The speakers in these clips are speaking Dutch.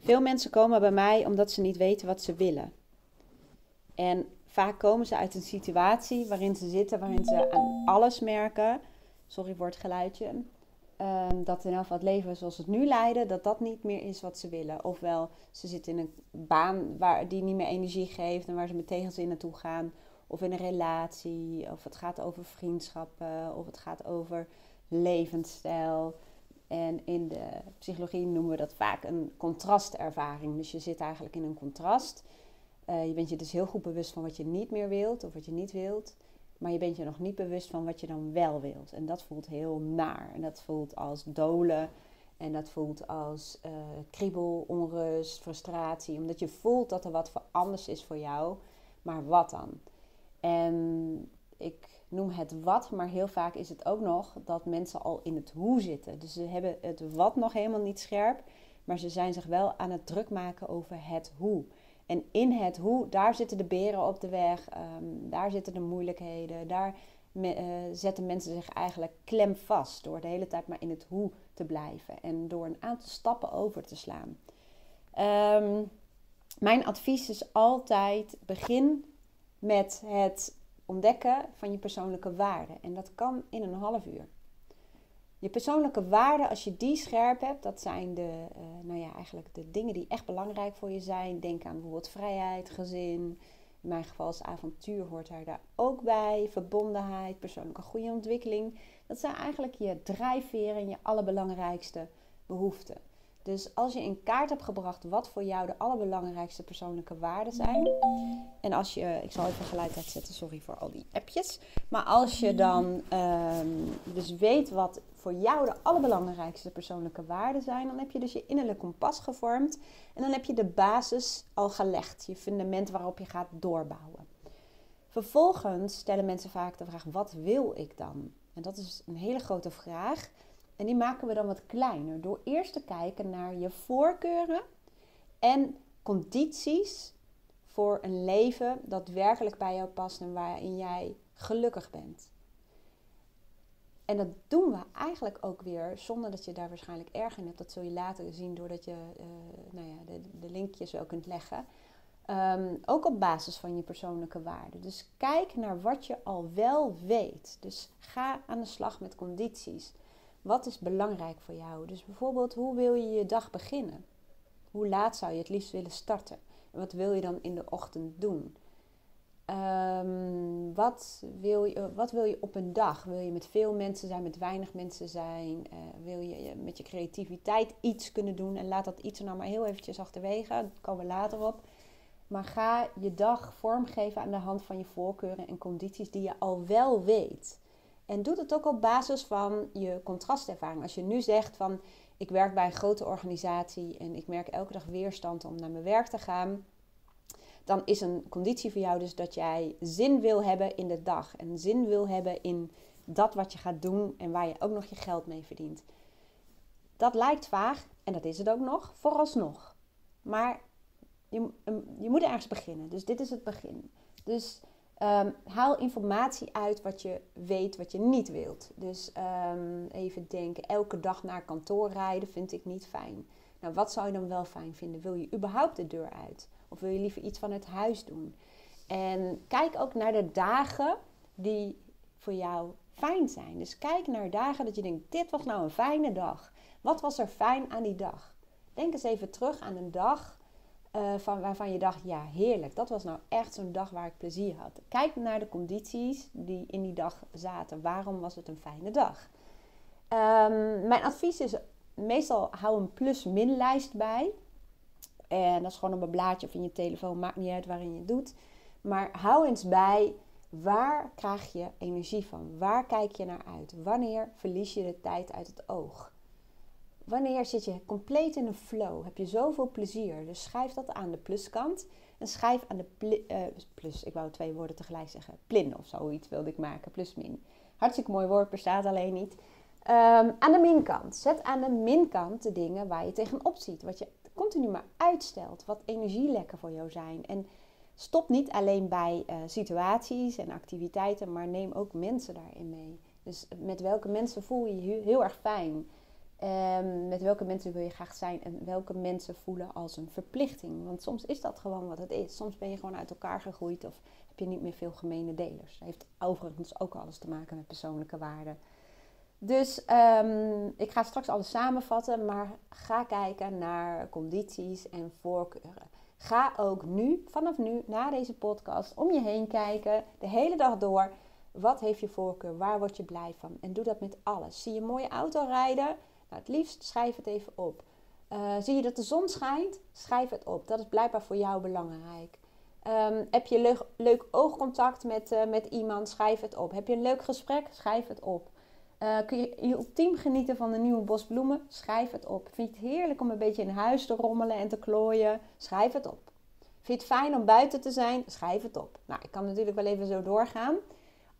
Veel mensen komen bij mij omdat ze niet weten wat ze willen. En vaak komen ze uit een situatie waarin ze zitten, waarin ze aan alles merken. Sorry voor het geluidje. Um, dat in elk het leven zoals het nu leiden, dat dat niet meer is wat ze willen. Ofwel, ze zitten in een baan waar, die niet meer energie geeft en waar ze met tegenzin naartoe gaan. Of in een relatie, of het gaat over vriendschappen, of het gaat over levensstijl. En in de psychologie noemen we dat vaak een contrastervaring. Dus je zit eigenlijk in een contrast. Uh, je bent je dus heel goed bewust van wat je niet meer wilt of wat je niet wilt. Maar je bent je nog niet bewust van wat je dan wel wilt. En dat voelt heel naar. En dat voelt als dolen. En dat voelt als uh, kriebel, onrust, frustratie. Omdat je voelt dat er wat anders is voor jou. Maar wat dan? En ik noem het wat, maar heel vaak is het ook nog dat mensen al in het hoe zitten. Dus ze hebben het wat nog helemaal niet scherp, maar ze zijn zich wel aan het druk maken over het hoe. En in het hoe, daar zitten de beren op de weg, ehm, daar zitten de moeilijkheden, daar uh, zetten mensen zich eigenlijk klem vast door de hele tijd maar in het hoe te blijven en door een aantal stappen over te slaan. Ehm, mijn advies is altijd: begin met het ontdekken van je persoonlijke waarden. En dat kan in een half uur. Je persoonlijke waarden, als je die scherp hebt, dat zijn de, uh, nou ja, eigenlijk de dingen die echt belangrijk voor je zijn. Denk aan bijvoorbeeld vrijheid, gezin. In mijn geval is avontuur hoort daar ook bij. Verbondenheid, persoonlijke goede ontwikkeling. Dat zijn eigenlijk je drijfveren en je allerbelangrijkste behoeften. Dus als je in kaart hebt gebracht wat voor jou de allerbelangrijkste persoonlijke waarden zijn. En als je, ik zal even geluid uitzetten, sorry voor al die appjes. Maar als je dan ehm, dus weet wat voor jou de allerbelangrijkste persoonlijke waarden zijn, dan heb je dus je innerlijk kompas gevormd. En dan heb je de basis al gelegd, je fundament waarop je gaat doorbouwen. Vervolgens stellen mensen vaak de vraag: wat wil ik dan? En dat is een hele grote vraag. En die maken we dan wat kleiner door eerst te kijken naar je voorkeuren en condities voor een leven dat werkelijk bij jou past en waarin jij gelukkig bent. En dat doen we eigenlijk ook weer zonder dat je daar waarschijnlijk erg in hebt. Dat zul je later zien doordat je uh, nou ja, de, de, linkjes wel kunt leggen. Um, ook op basis van je persoonlijke waarden. Dus kijk naar wat je al wel weet. Dus ga aan de slag met condities. Wat is belangrijk voor jou? Dus bijvoorbeeld, hoe wil je je dag beginnen? Hoe laat zou je het liefst willen starten? En wat wil je dan in de ochtend doen? Um, wat, wil je, wat wil je op een dag? Wil je met veel mensen zijn, met weinig mensen zijn? Uh, wil je met je creativiteit iets kunnen doen? En laat dat iets er nou maar heel eventjes achterwege. Daar komen we later op. Maar ga je dag vormgeven aan de hand van je voorkeuren en condities die je al wel weet. En doe het ook op basis van je contrastervaring. Als je nu zegt van ik werk bij een grote organisatie en ik merk elke dag weerstand om naar mijn werk te gaan. Dan is een conditie voor jou dus dat jij zin wil hebben in de dag. En zin wil hebben in dat wat je gaat doen en waar je ook nog je geld mee verdient. Dat lijkt vaag en dat is het ook nog, vooralsnog. Maar je, je moet ergens beginnen. Dus dit is het begin. Dus Um, haal informatie uit wat je weet, wat je niet wilt. Dus um, even denken, elke dag naar kantoor rijden vind ik niet fijn. Nou, wat zou je dan wel fijn vinden? Wil je überhaupt de deur uit? Of wil je liever iets van het huis doen? En kijk ook naar de dagen die voor jou fijn zijn. Dus kijk naar dagen dat je denkt, dit was nou een fijne dag. Wat was er fijn aan die dag? Denk eens even terug aan een dag uh, van, waarvan je dacht, ja heerlijk, dat was nou echt zo'n dag waar ik plezier had. Kijk naar de condities die in die dag zaten. Waarom was het een fijne dag? Um, mijn advies is meestal hou een plus-min lijst bij. En dat is gewoon op een blaadje of in je telefoon, maakt niet uit waarin je het doet. Maar hou eens bij, waar krijg je energie van? Waar kijk je naar uit? Wanneer verlies je de tijd uit het oog? Wanneer zit je compleet in een flow? Heb je zoveel plezier? Dus schrijf dat aan de pluskant. En schrijf aan de uh, plus, ik wou twee woorden tegelijk zeggen. Plin of zoiets wilde ik maken, plus min. Hartstikke mooi woord, bestaat alleen niet. Um, aan de minkant. Zet aan de minkant de dingen waar je tegenop ziet. Wat je continu maar uitstelt. Wat energielekken voor jou zijn. En stop niet alleen bij uh, situaties en activiteiten, maar neem ook mensen daarin mee. Dus met welke mensen voel je je heel erg fijn? Um, met welke mensen wil je graag zijn en welke mensen voelen als een verplichting. Want soms is dat gewoon wat het is. Soms ben je gewoon uit elkaar gegroeid of heb je niet meer veel gemene delers. Dat heeft overigens ook alles te maken met persoonlijke waarden. Dus um, ik ga straks alles samenvatten, maar ga kijken naar condities en voorkeuren. Ga ook nu, vanaf nu, na deze podcast, om je heen kijken, de hele dag door. Wat heeft je voorkeur? Waar word je blij van? En doe dat met alles. Zie je een mooie auto rijden? Nou, het liefst schrijf het even op. Uh, zie je dat de zon schijnt? Schrijf het op. Dat is blijkbaar voor jou belangrijk. Um, heb je leuk, oogcontact met, uh, met iemand? Schrijf het op. Heb je een leuk gesprek? Schrijf het op. Uh, kun je je ultiem genieten van de nieuwe bos bloemen? Schrijf het op. Vind je het heerlijk om een beetje in huis te rommelen en te klooien? Schrijf het op. Vind je het fijn om buiten te zijn? Schrijf het op. Nou, ik kan natuurlijk wel even zo doorgaan.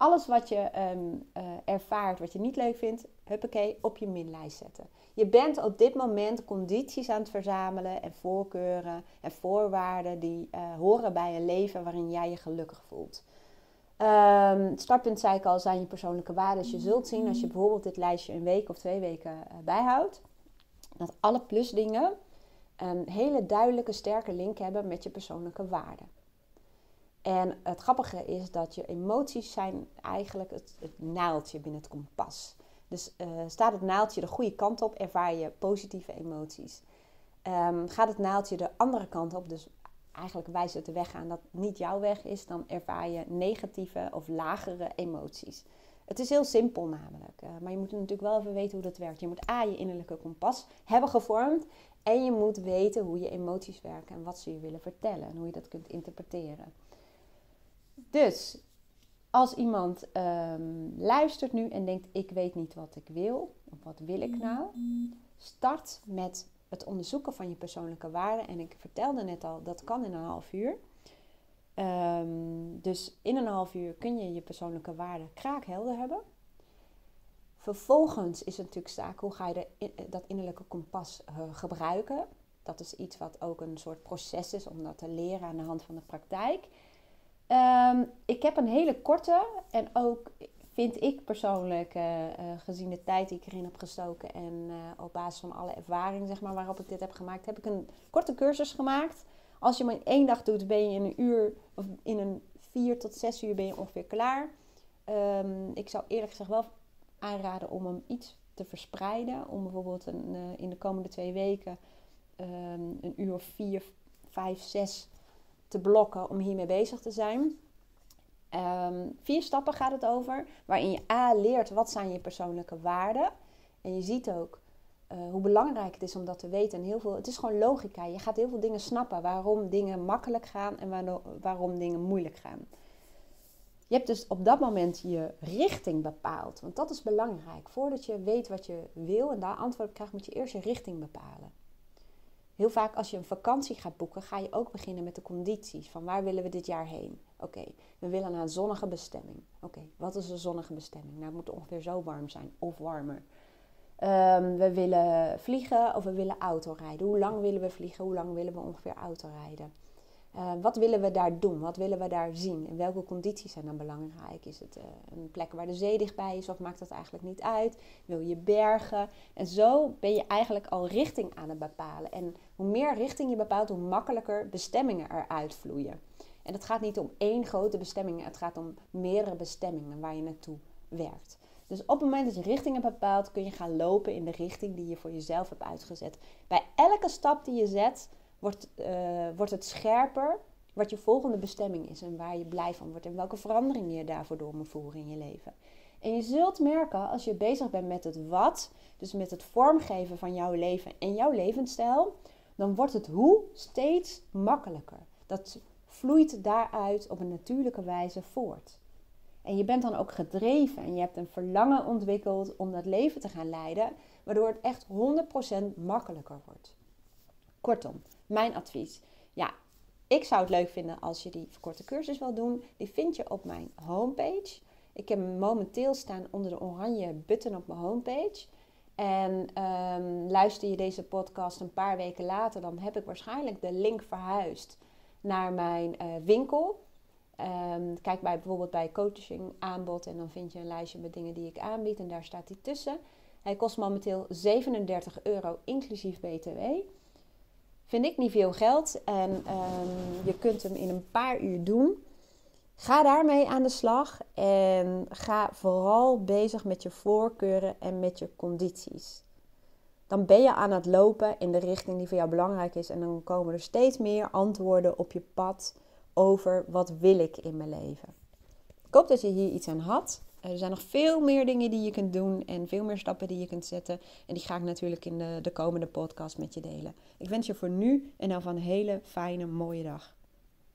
Alles wat je um, uh, ervaart, wat je niet leuk vindt, huppakee, op je minlijst zetten. Je bent op dit moment condities aan het verzamelen en voorkeuren en voorwaarden die uh, horen bij een leven waarin jij je gelukkig voelt. Um, startpunt, zei ik al, zijn je persoonlijke waarden. Dus je zult zien als je bijvoorbeeld dit lijstje een week of twee weken uh, bijhoudt, dat alle plusdingen een hele duidelijke, sterke link hebben met je persoonlijke waarden. En het grappige is dat je emoties zijn eigenlijk het, het naaldje binnen het kompas. Dus uh, staat het naaldje de goede kant op, ervaar je positieve emoties. Um, gaat het naaldje de andere kant op, dus eigenlijk wijst het de weg aan dat niet jouw weg is, dan ervaar je negatieve of lagere emoties. Het is heel simpel namelijk, uh, maar je moet natuurlijk wel even weten hoe dat werkt. Je moet A, je innerlijke kompas hebben gevormd en je moet weten hoe je emoties werken en wat ze je willen vertellen en hoe je dat kunt interpreteren. Dus als iemand um, luistert nu en denkt: Ik weet niet wat ik wil, of wat wil ik nou? Start met het onderzoeken van je persoonlijke waarden. En ik vertelde net al, dat kan in een half uur. Um, dus in een half uur kun je je persoonlijke waarden kraakhelder hebben. Vervolgens is het natuurlijk zaak, hoe ga je de, dat innerlijke kompas uh, gebruiken? Dat is iets wat ook een soort proces is om dat te leren aan de hand van de praktijk. Um, ik heb een hele korte en ook vind ik persoonlijk, uh, uh, gezien de tijd die ik erin heb gestoken en uh, op basis van alle ervaring zeg maar, waarop ik dit heb gemaakt, heb ik een korte cursus gemaakt. Als je hem in één dag doet, ben je in een uur of in een vier tot zes uur ben je ongeveer klaar. Um, ik zou eerlijk gezegd wel aanraden om hem iets te verspreiden. Om bijvoorbeeld een, in de komende twee weken um, een uur of vier, vijf, zes te blokken om hiermee bezig te zijn. Um, vier stappen gaat het over, waarin je A leert wat zijn je persoonlijke waarden. En je ziet ook uh, hoe belangrijk het is om dat te weten. En heel veel, het is gewoon logica. Je gaat heel veel dingen snappen waarom dingen makkelijk gaan en waarom dingen moeilijk gaan. Je hebt dus op dat moment je richting bepaald. Want dat is belangrijk. Voordat je weet wat je wil en daar antwoord op krijgt, moet je eerst je richting bepalen. Heel vaak als je een vakantie gaat boeken, ga je ook beginnen met de condities. Van waar willen we dit jaar heen? Oké, we willen naar een zonnige bestemming. Oké, wat is een zonnige bestemming? Nou, het moet ongeveer zo warm zijn of warmer. Um, we willen vliegen of we willen autorijden. Hoe lang willen we vliegen? Hoe lang willen we ongeveer autorijden? Uh, wat willen we daar doen? Wat willen we daar zien? En welke condities zijn dan belangrijk? Is het uh, een plek waar de zee dichtbij is of maakt dat eigenlijk niet uit? Wil je bergen? En zo ben je eigenlijk al richting aan het bepalen. En hoe meer richting je bepaalt, hoe makkelijker bestemmingen eruit vloeien. En het gaat niet om één grote bestemming, het gaat om meerdere bestemmingen waar je naartoe werkt. Dus op het moment dat je richting hebt bepaald, kun je gaan lopen in de richting die je voor jezelf hebt uitgezet. Bij elke stap die je zet, wordt, uh, wordt het scherper wat je volgende bestemming is en waar je blij van wordt en welke veranderingen je daarvoor door moet voeren in je leven. En je zult merken als je bezig bent met het wat, dus met het vormgeven van jouw leven en jouw levensstijl, dan wordt het hoe steeds makkelijker. Dat vloeit daaruit op een natuurlijke wijze voort. En je bent dan ook gedreven en je hebt een verlangen ontwikkeld om dat leven te gaan leiden, waardoor het echt 100% makkelijker wordt. Kortom, mijn advies. Ja, ik zou het leuk vinden als je die verkorte cursus wil doen. Die vind je op mijn homepage. Ik heb hem momenteel staan onder de oranje button op mijn homepage. En um, luister je deze podcast een paar weken later, dan heb ik waarschijnlijk de link verhuisd naar mijn uh, winkel. Um, kijk bij, bijvoorbeeld bij coaching aanbod en dan vind je een lijstje met dingen die ik aanbied en daar staat die tussen. Hij kost momenteel 37 euro inclusief BTW. Vind ik niet veel geld en ehm, je kunt hem in een paar uur doen. Ga daarmee aan de slag en ga vooral bezig met je voorkeuren en met je condities. Dan ben je aan het lopen in de richting die voor jou belangrijk is en dan komen er steeds meer antwoorden op je pad over wat wil ik in mijn leven. Ik hoop dat je hier iets aan had. Er zijn nog veel meer dingen die je kunt doen en veel meer stappen die je kunt zetten. En die ga ik natuurlijk in de, de komende podcast met je delen. Ik wens je voor nu en dan van een hele fijne, mooie dag.